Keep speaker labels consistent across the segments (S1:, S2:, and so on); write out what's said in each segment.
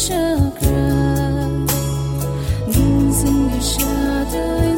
S1: chakra, losing the shadow.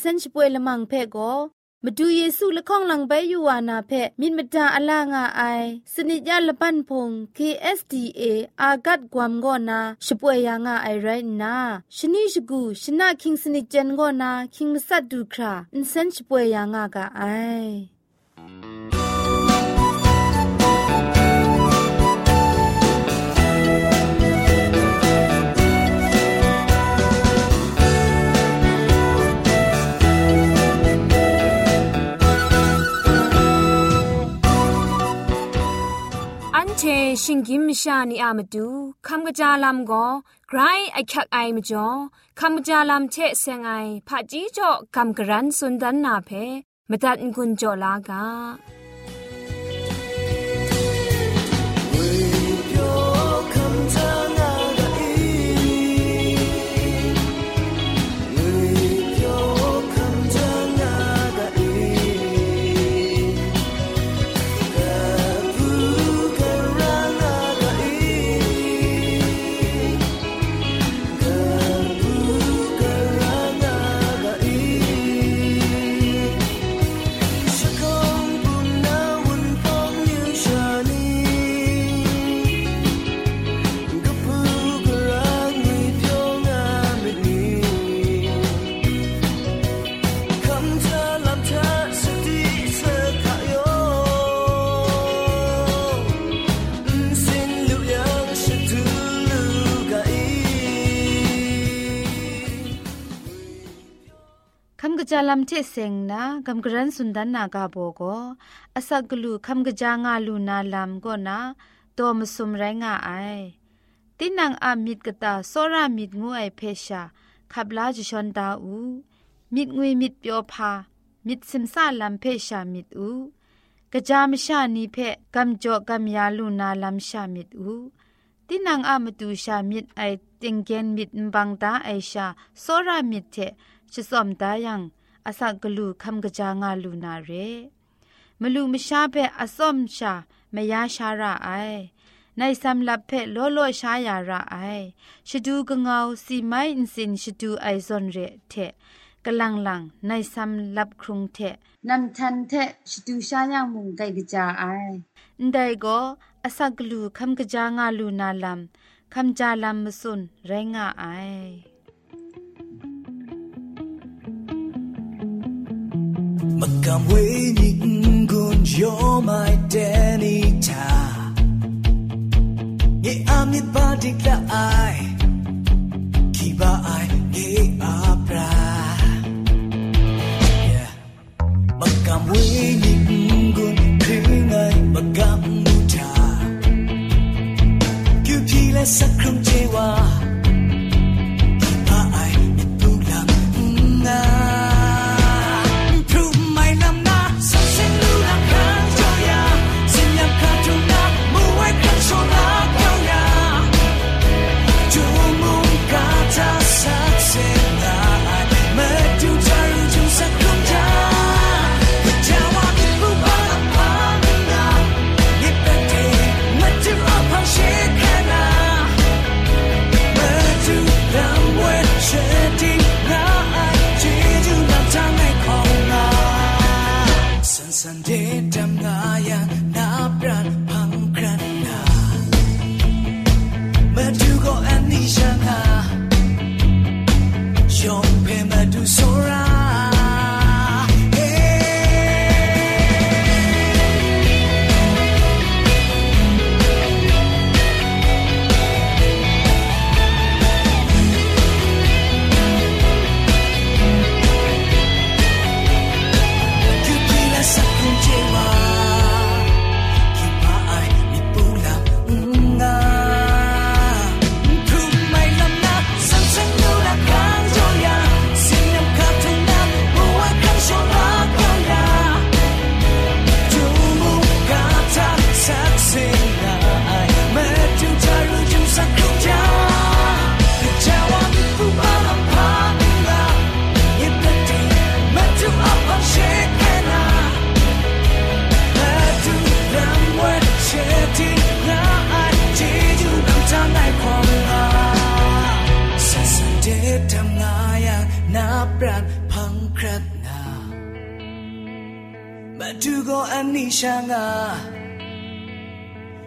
S1: เซนช่วยละมังเพ่ก็มาดูเยซูละข้องหลังใบยูวานาเพมินมดาอลางาไอสนิจยาละปันพง KSDA อากัดกวมกอนาช่วยยางาไอไรนาชนิชกูชนะคิงสนิจเจนกอนาคิงมัสัดดูคราอินเซนช่วยยางากาไอ
S2: ชชิงกิมชานีอามาดูคำกระจาลำก็ไกรไอคักไอมาจ่อคำกระจาลำเชเซงไอผาจีจ่อคำกระรันสุนดันนาเพมตัดกุญจ่อลากา
S3: จาลัมเทเซงนากำกรันสุนดันนากาโบโกอาศักลูคำกะจางาลูนาลัมก็นาตัวมสุมไรงาไอตินังอามิดกตาโซรามิดงูไอเพชาขับลาจิชอนดาอูมิดงุยมิดเปียวพามิดซิมซาลัมเพชามิดอูกะจามชานีเพกำจอกำยาลูนาลัมชามิดอูตินังอามตูชามิดไอติงเกนมิดบังตาไอชาโซรามิดเทชิสอมตายัง อาศักลูคำกะจางาลูนาเรมลูมชาเพอสอมชามยาชาระไอในสำลับเพลโลโลชายาระไอชดูกงเอาสีไม้อินสินชดูไอซอนเรเทกลังลังในสำลับครุงเทนำทันเทชดูชายังมุงไกกจาไอได้ก็อาศักลูคำกะจางาลูนาลัมคำจาลัมมสุนไรงาไอ
S4: Magam waiting kun yo my denita Ye amit badik la ai? Kiba ai ye abra Yeah. Magam waiting kun kring ai magam muta Kyu pila sakrum jewa Yeah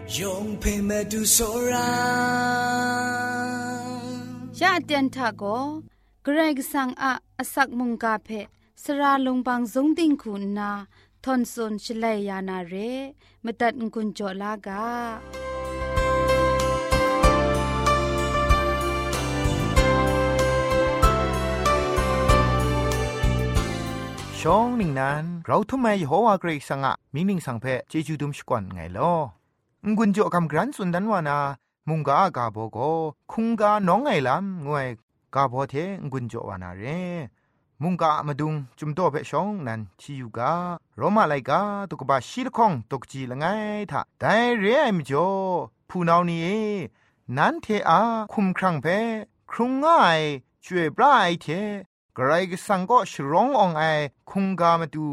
S4: yong pe ma tu so ra
S3: ยะเตียนทะโกเกรกสังอะอสักมุงกาเพสระลงบางสงติงคุณนาทอนซนชลัยยานาเรมตัดกุญจลากา
S5: ชองหนึ่งนั้น เราทำไมโฮวาเกรกสังะมินิงสังเพเจจูดุมสกวนไงลอ งุนโจกำกรันสุนดันวานามุงกากาโบโกคุงกาน้องไงลำงวยกาโบเทงุนโจวานาเรมุงกามาดุงจุมโตเพชองนันชิยูกาโรมาไลกาตุกบาชีลคองตุกจีละไงทะไดเรไอมจ่อผู้นานี้นันเทอาคุมครังเพครุงง่ายช่วยปลาไอเทกรกสังก็ชรององไอคุงกามาดู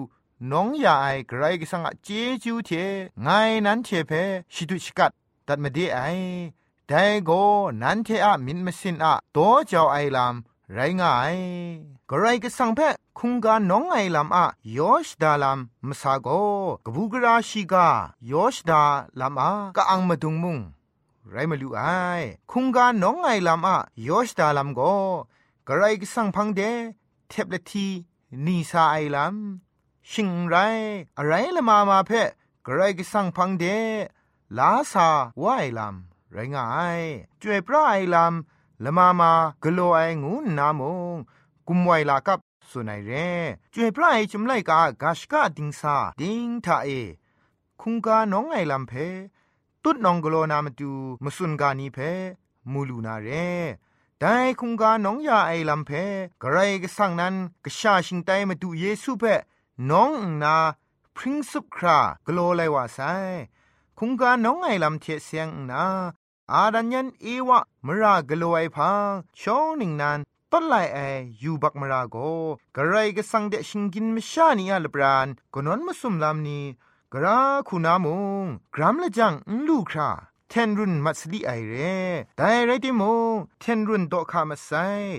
S5: น้องยาไอกระไรก็สังอเจจูเทไงนั้นเทเพชิดุชกัดตัดมาดีไอแต่ก็นั้นเทอะมินมสินอะโตเจ้าไอลามไรง่ายกระไรก็สังเพคุงกาน้องไอลามอะยอชดาลามมสาโกกบูกราชิกายอชดาลามอะกะอังมาดุงมุงไรมาลูไอคุงกาน้องไงลำอะยอชดาลำก็กระไรก็สังพังเดเทบละทีนีซาไอลำ ชิงไรอะไรละมามาเพะกระไรก็สั่งพังเดลาซาว่าไอลำไรง่ายจวยปลาไอลำละมามากโลไองูนามงกุมไวลากับสุนัยเรจวยพระไอจุมไลกากาชกาดิงซาดิงทาเอ คุงกาน้องไอลำเพตุดนองกโลนามาดูมสุนกานีเพมูลูนาเรแต่คุงกาน้องยาไอลำเพกระไรก็สั่งนั้นกชาชิงไตมาดูเยซูเพ น้องนาพริ้งสุบครากโลไลว่าไซคุงกาน้องไอลำเทเสียงนาอาดันยันเอวะมรากโลไอพังช่องหนึ่งนั้นต้นไลไออยู่บักมราโกกระไรก็สังเดชิงกินมชานีอาลบรานกนวนมาสุมลำนี้กราคุณามงกรัมละจังลูครา เทนรุนมัสลีไอเรแต่ไรติโมเทนรุนโตคามาไซ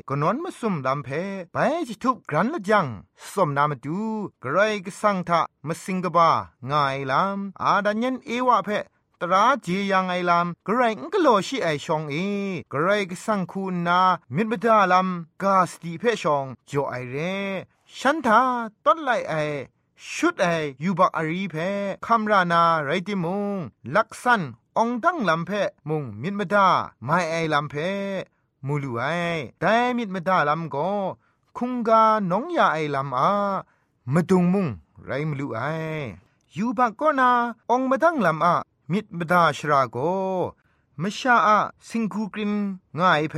S5: กนอนมาซุมลำเพไปจิทุบกรันละจังสมนามาดูกระไรก็สังทะมาสิงกบาง่ายลำอาดันยันเอวะเพตราเจียังไอลำกระไรก็โลชิไอชองเอกระไรก็สังคุณนามิดบดาลำกาสติเพชองจอไอเร่ฉันทาต้นไลไอชุดไอยูบักอารีเพคำรานาไรติมงลักษัน องตั้งลำเพมุงมิดมดาไม่ไอลำเพมูลูไอแต่มิดมดาลำก็คุงกาน้องยาไอลำอามาดุงมุงไรมลูไออยู่บักก็นาองมาตั้งลำอามิดมดาชราโกมชาอาสิงคูกรินง่ายเพ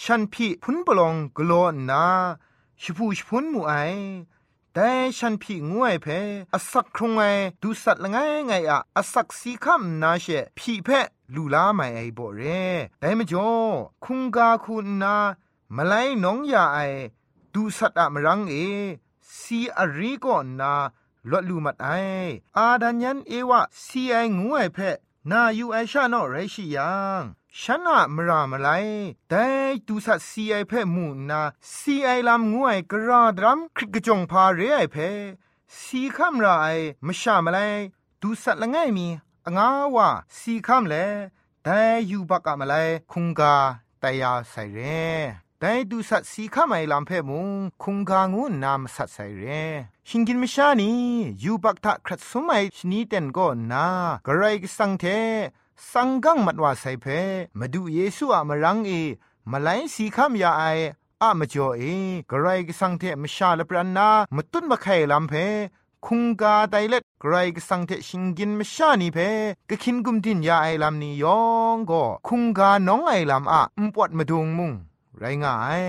S5: ฉันพี่พุนปลองกลอนนาชิพูชพุนมูไอ แต่ฉันพี่งวยเพอสักครงไงดูสัตละไงไงอะอสักสีคำนาเชพี่เพลูลาไม่ไอบ่เร่แต่มจ่อคุงกาคุณนามาไลน้องยาไอดูสัตอะมรังเอสีอรีก็นนาลวดลูมัดไออาดันยันเอวะสีไองวยเพนาอยู่ไอชาโนไรชิยัง ฉันอะมรามไลแต่ดูสัตซีไอเพ่มูนาซีไอลำงวยกระดรัมคริกจงพาเรไอเพ่สีคำไรมชามไลดูสัตละไงมีงาวะสีคำเลแต่อยู่บักอะมาไลคุงกาตายาใส่เรแต่ดูสัตสีข้าไม่ลำเพ่มุงคุงกางูนามสัตใส่เรชิงกินมิชานียูบักทะครัดสมัยชนีเต็นก็นากระไรก็สังเท สังกังมัดว่าใส่เพมาดูเยซูอะมารังเอมาไลสีคำยาไออะมาจ่อเอกระไรก็สังเทมชาลปรันนามาตุนมาไข่ลำเพคุงกาไตเล็ดไกรก็สังเทชิงกินมชานีเพก็คินกุมดินยาไอลำนี้ยองก็คุงกาน้องไอลำอะอุปวดมาดงมุงไรง่าย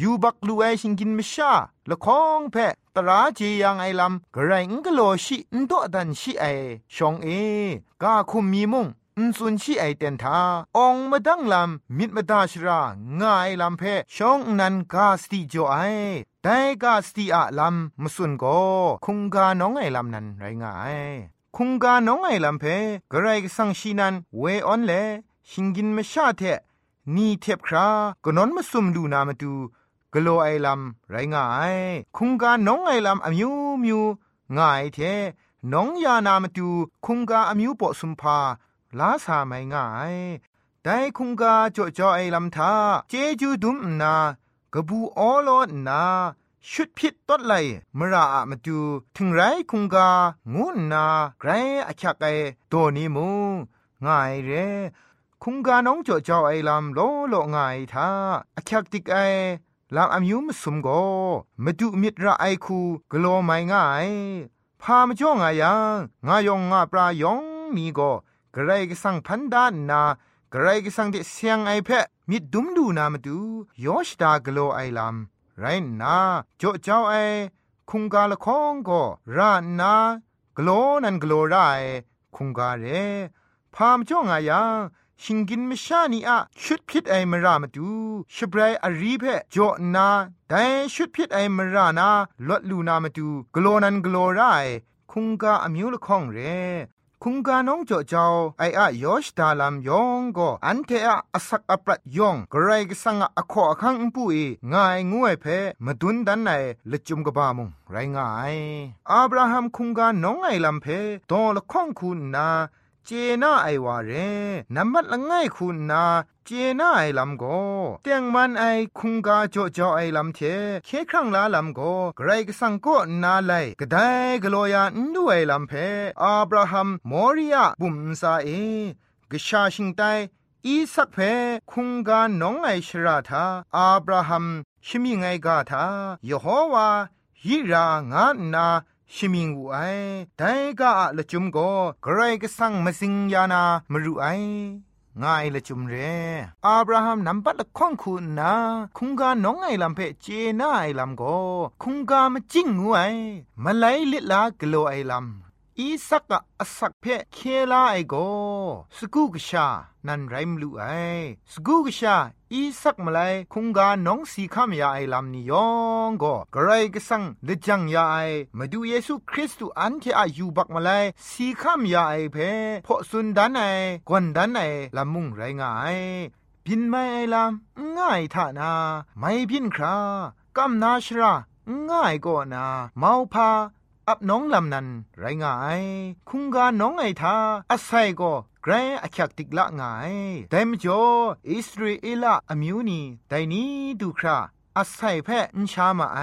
S5: ยูบักลูไอชิงกินมชาละคองเพตราเจียังไอลำกระไรงกโลชินโตดันชิไอชองเอกาคุมมีมุง อุนสุนชีไอเตนทาองมาดังลำมิดมาดาชรางายลำเพชองนันกาสติจ่อไอแต่กาสติอะลำมสุนโกคุงกาน้องไอลำนั้นไรงายคุงกาน้องไอลำเพกระไรก็สังชีนันเวออนเลชิงกินมชาเทนี่เทบครากนอนมาซุมดูนามาดูกโลไอลำไรงายคุงกาน้องไอลำอมิวมิวง่ายเทน้องยานามาดูคุงกาอมิวปอสุมพา ลาสาไม่ง่ายแต่คุงกาจ่อจ่อไอลำทาเจจูดุมนากระบูออโลนาชุดพิษต้นไลมราอะมาดูถึงไรคุงกางูนาไกรอคักไอตัวนี้มูง่ายเรคุงกาน้องจ่อจ่อไอลำโลโลง่ายทาอคักติกไอลำอายุมสมโกมาดูมิตรไอคูกลัวไม่ง่ายพามจ่องายังงายองงาปลายองมีโก กระไรก็สังพันดานนากระไรก็สังเดเสียงไอเพะมิดดุมดูนามาดูยอชดากโลไอลำไรนาโจเจ้าไอคุงกาละคองก็รานากโลนันกโลไรคุงกาเรพามจ่องอายังชิงกินมชานีอะชุดพิษไอมรามาดูชบรายอารีเพะจ่อนาแต่ชุดพิษไอมรานาลดลูนามาดูกโลนันกโลไรคุงกาอมิวละคองเร คุงกาน้องจ่อเจ้าไออะยอชดาลามยองก็อันเทอะอสักอปรัดยองกรายกสังอะขออคังปุยง่ายงวยเพมาดุนดันไหนละจุมกบามุงไรง่ายอับราฮัมคุงกาน้องไอลัมเพตอละข้องคุณนา เจน่าไอวาเรนัมบัดละง่ายคุณนาเจน่าไอลำโกเตียงมันไอคุงกาจ่อจ่อไอลำเทเคครั้งลาลำโกไกรกสังก็นาไลกะไดกลัวยานดูไอลำเพอับราฮัมมอริยาบุมซาเอกชาชิงไตอีสักเพคุงกาน้องไอชราธาอับราฮัมชิมิไงกาทายโฮวาฮิรางานา ชิมิงอูไอแต่ก็ละจุมก็ใครก็สั่งมาสิงยานามรู้ไอง่ายละจุมเรอับราฮัมนำปัดละข้องคุณนะคุงกาน้องไอลำเพเจน่าไอลำก็คุงกามาจิ้งงูไอมาไลลิลากโลไอลำอีสักกะอสักเพเคลาไอโกสกุกชา นันไรมลูไอสกุกชา อีสักมาไลคุงกาน้องสีข้ามยาไอลำนิยองก็กระไรก็สังเลจังยาไอมาดูเยซูคริสต์อันที่อายุบักมาไลสีข้ามยาไอเพพอสุนดันไอกวนดันไอลำมุงไรงายพินไม่ไอลำง่ายท่านา ไม่พินครากำนาชราง่ายก็นา เมาพาอับน้องลำนันไรงาย คุงกาน้องไอทาอาศัยก็ กรอคักติกละงายแต่มจ่ออิสราเอลอมิวนีแต่นี้ดูคราอาศัยแพ่อินชามาไอ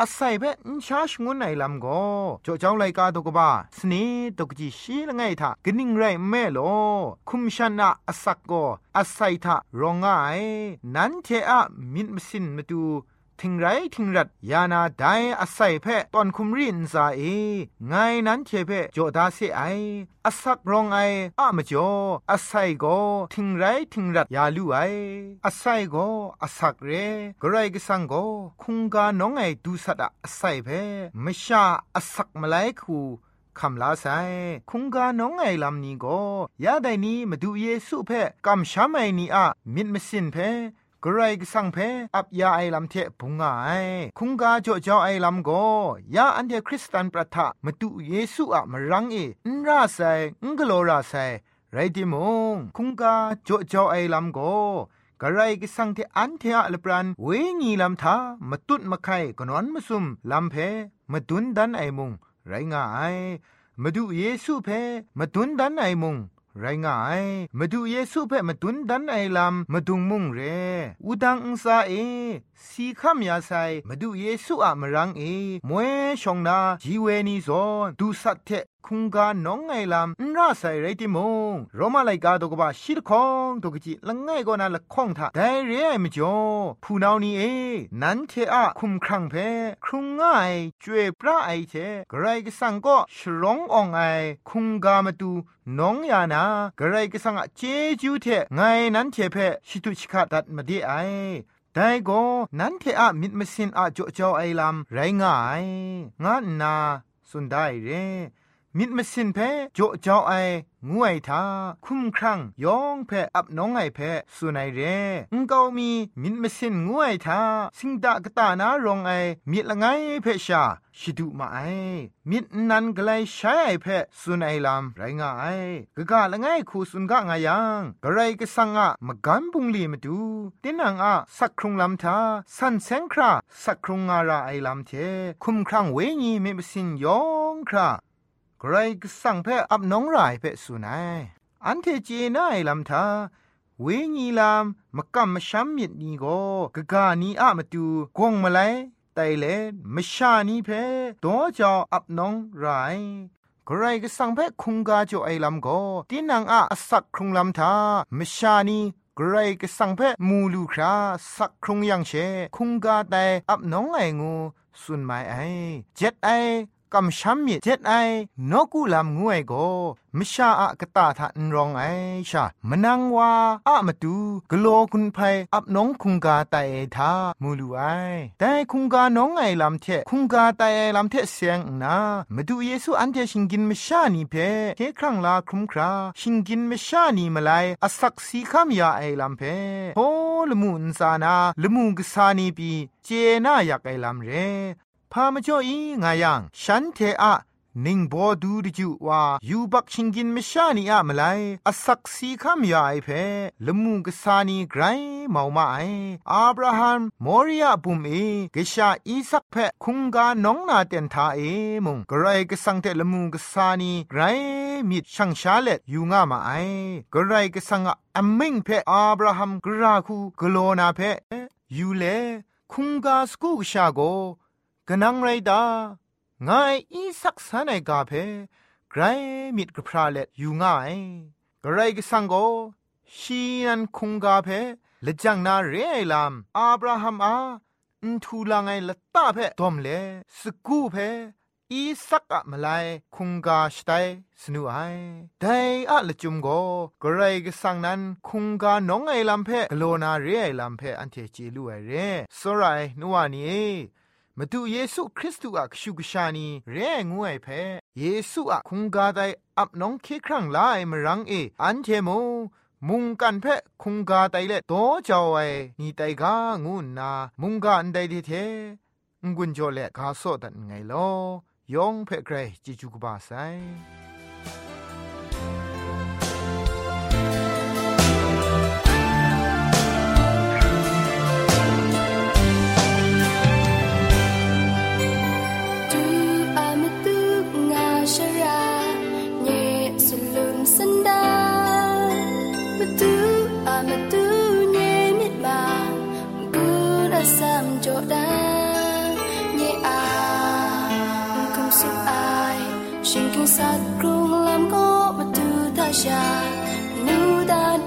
S5: อาศัยแพ่อินชาชงวนไหนลำโกจ่อเจ้าไรกาตกบ้าสนีตกจีชีละไงทากนิ่งไรแม่โลคุมชนะอาศักโกอาศัยทารองไงนั้นเทอะมินมสินมาดู ทิงไรทิงรัดยานาไดอาศัยเพะตอนคุมรินซาเอไงนั้นเทเพะโจดาเซไออาศักรองไออะมจ่ออาศัยโกทิงไรทิงรัดยาลูไออาศัยโกอาศักเรกไรกสังโกคุงกาน้องไอดูสัตอาศัยเพะไม่ชาอาศักมาไลคูคำลาไซคุงกาน้องไอลำนี้ก็ยาไดนี้มาดูเยซูเพะกำช้ำไอนี้อะมิดมสินเพ กรายสังเพอับยาไอลำเทพุงไอคุงกาจ่อจ่อไอลำโกยาอันเดคริสตันประทะมาตุเยซูอะมรังเอนราไซงกโลราไซไรดิมงคุงกาจ่อจ่อไอลำโกกระไรก็สังเทอันเทอะลปรันเวงีลำทามาตุดมาไข่กนอนมาซุมลำเพมาดุนดันไอมุงไรงายมาดูเยซูเพมาดุนดันไอมุง ไรง่ายมาดูเยซูเพ่มาตุนดันไอลำมาดุงมุงเรอุดังอุซาเอสีข้ามยาไซมาดูเยซูอะมรังเอมวยชองนาจีเวนีซอนดูสัตเท คุงกาน้องไงลำนราใส่ไรติมงโรมาไลกาตกบะชิดคองตกจิละง่ายก็นาละข้องทาไดเรไอมจ่อผู้นาวนี้เอ นันเทอะคุมครังเพครุงง่ายจวยพระไอเทกไรก็สังก็ฉลองอองไอ คุงกามาดูน้องยานากระไรก็สังเจจูเทไงนั้นเทเพชิตุชิกาดัดมาดีไอแต่ก็นั้นเทอะมิดมสินอะจ่อจ่อไอลำไรง่าย งานนาสุดได้เร มิดมสินเพจ่อจ่อไองวยทาคุ้มครั่งยองเพอับน้องไอเพสุนัยเรงกามีมิดมสินงวยทาสิงดากตานารองไอมิดละไงเพชาชิดุมาไอมิดนันกไลใช้ไอเพสุนัยลำไรงาไอกะกะละไงคูสุนกะงายังกะไรก็สังอะมะกันปุงลีมาดูตินังอะสักครุงลำทาสันเซงคราสักครุงงาราไอลำเทคุ้มครั่งเวญีมิมสินยองครา ใครก็สั่งเพ่อับน้องรายเพ่สุนัยอันเทจีน่ายลำทาเวญีลามมกำมช้ำมิดนีโกกะกานีอะมาตูกงมาไลไตเลมชานีเพตัวจออับน้องไรใครก็สั่งเพ่คุงกาจ่อไอลำโกตีนังอะสักครุงลำทามชานีกรก็สังเพมูลูคราสักครุงยังเช คุงกาแต่อับน้องไองู สุนไมไอเจ็ดไอ กำช้ำมีเจ็ดไอนกูลำงวยโกมชาอะกะตาทะนรองไอชามนังวาอะมาตูกโลคุณไพอับน้องคุงกาไตทามูลูไอแต่คุงกาน้องไอลำเทคุงกาไตลำเทเสียงนามาดูเยซูอันเทชิงกินมชานีเพเทครั้งลาครุมคราชิงกินมชานีมาไลอสักสีคำยาไอลำเพโฮละมุนซานาละมุงกษานีปีเจนาอยากไอลำเร พามาจ่ออีงายังฉันเทอะนิ่งบอดูดิจูว่ายูบักชิงกินไม่ชานีอะมาไลอสักสีคำยาไอเพละมุงกษานีไกรเมามาไออับราฮัมมอริยาบุมเอกชาอีสักเพคุงกาน้องนาเตนทาเอมุงกไรกสังเตละมุงกษานีไกรมิดช่างชาเลตยูงามาไอกไรกสังอะอมิงเพอับราฮัมกราคูกโลนาเพยูเลคุงกาสกูกชาโก กนังไรดาไงอีสักสันไอกาเพไกรมิดกพราเลอยู่ง่ายกไรก็สังโกชีนันคุงกาเพละจังนาเรไอลามอับราฮัมอา
S1: นทูลางไงละตาเพดอมเลสกูเพอีสักอะมาไลคุงกาสไตสนุไอไดอะละจุมโกกรายกสังนั้นคุงกาน้องไอลัมเพกโลนาเรไอลัมเพอันเทจีลูไอเรสไรนัวนี้ มาดูเยซูคริสต์อะกชูกชานีเรงวยเพเยซูอะคุงกาไดอับน้องเคครั้งลายมรังเออันเทโมมุงกันเพคุงกาไตเลโตจาวไอนี่ไตกางูนา มุงกันไดดิเทงุนโจเลกาโซดันไงลอยองเพ่เกรจิจุกบาไซ 心爱，心痛洒入冷漠，我独大下，孤单。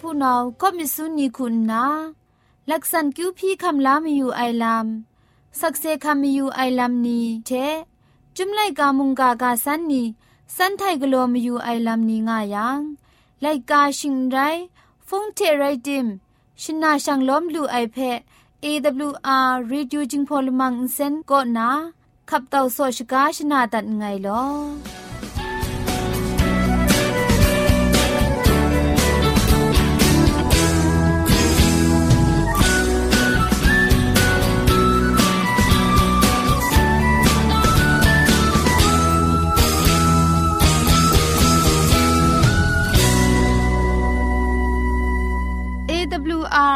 S3: ผู้นาก็มิสุนีคุณนาลักษณคิวพี่คำลามีอยู่ไอลัมสักเซคำมีอยู่ไอลัมนี้เทจุมไลกามุงกากาสันนีสันไทกลัวมีอยู่ไอลัมนี้ง่ายังไลกาชิงไรฟงเทไรดิมชินาชังล้อมลูไอเพะ AWR Reducing Polymer Insen ก็นาขับเต่าโซชกาชนาตัดไงลอ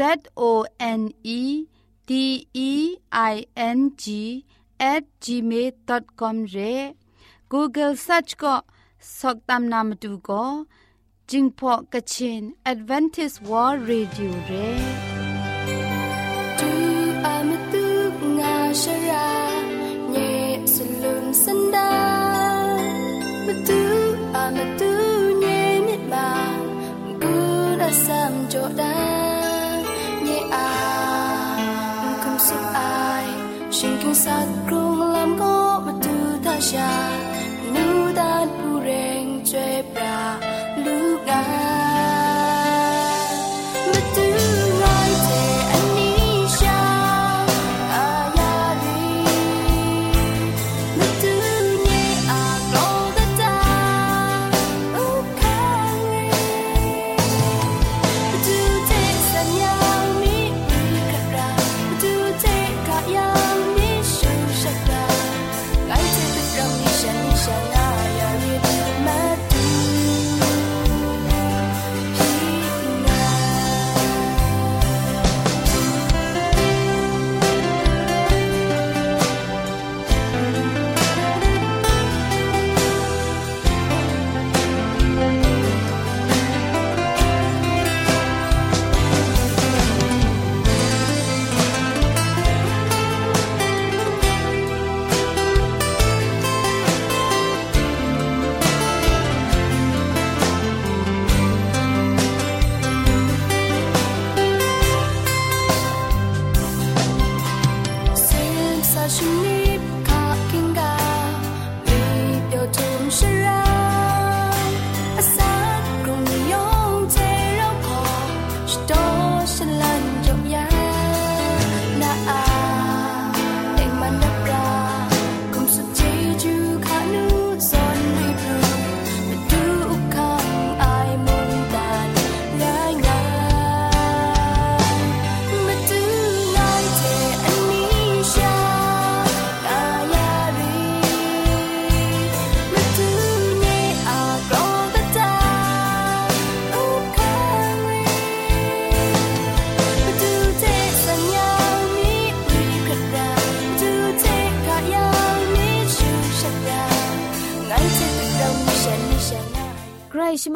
S1: Z O N E D E I N G at gmail.com re Google search ก็สอกตามนามดูก็จิงพอกะชิน Advantage World Radio เ xa làm có mà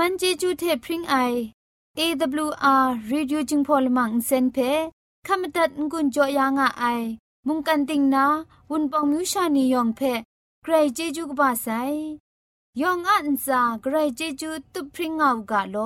S1: มันเจจูเทพริงไอ AWR Radio จึงพอลมังเซนเพขมตัดงุนจอยางอ้ายมุงกันติงนาวุนปองมิวชานียองเพใครเจจูกบ้าไซยองอันซาใครเจจูตุพริงเอากาโล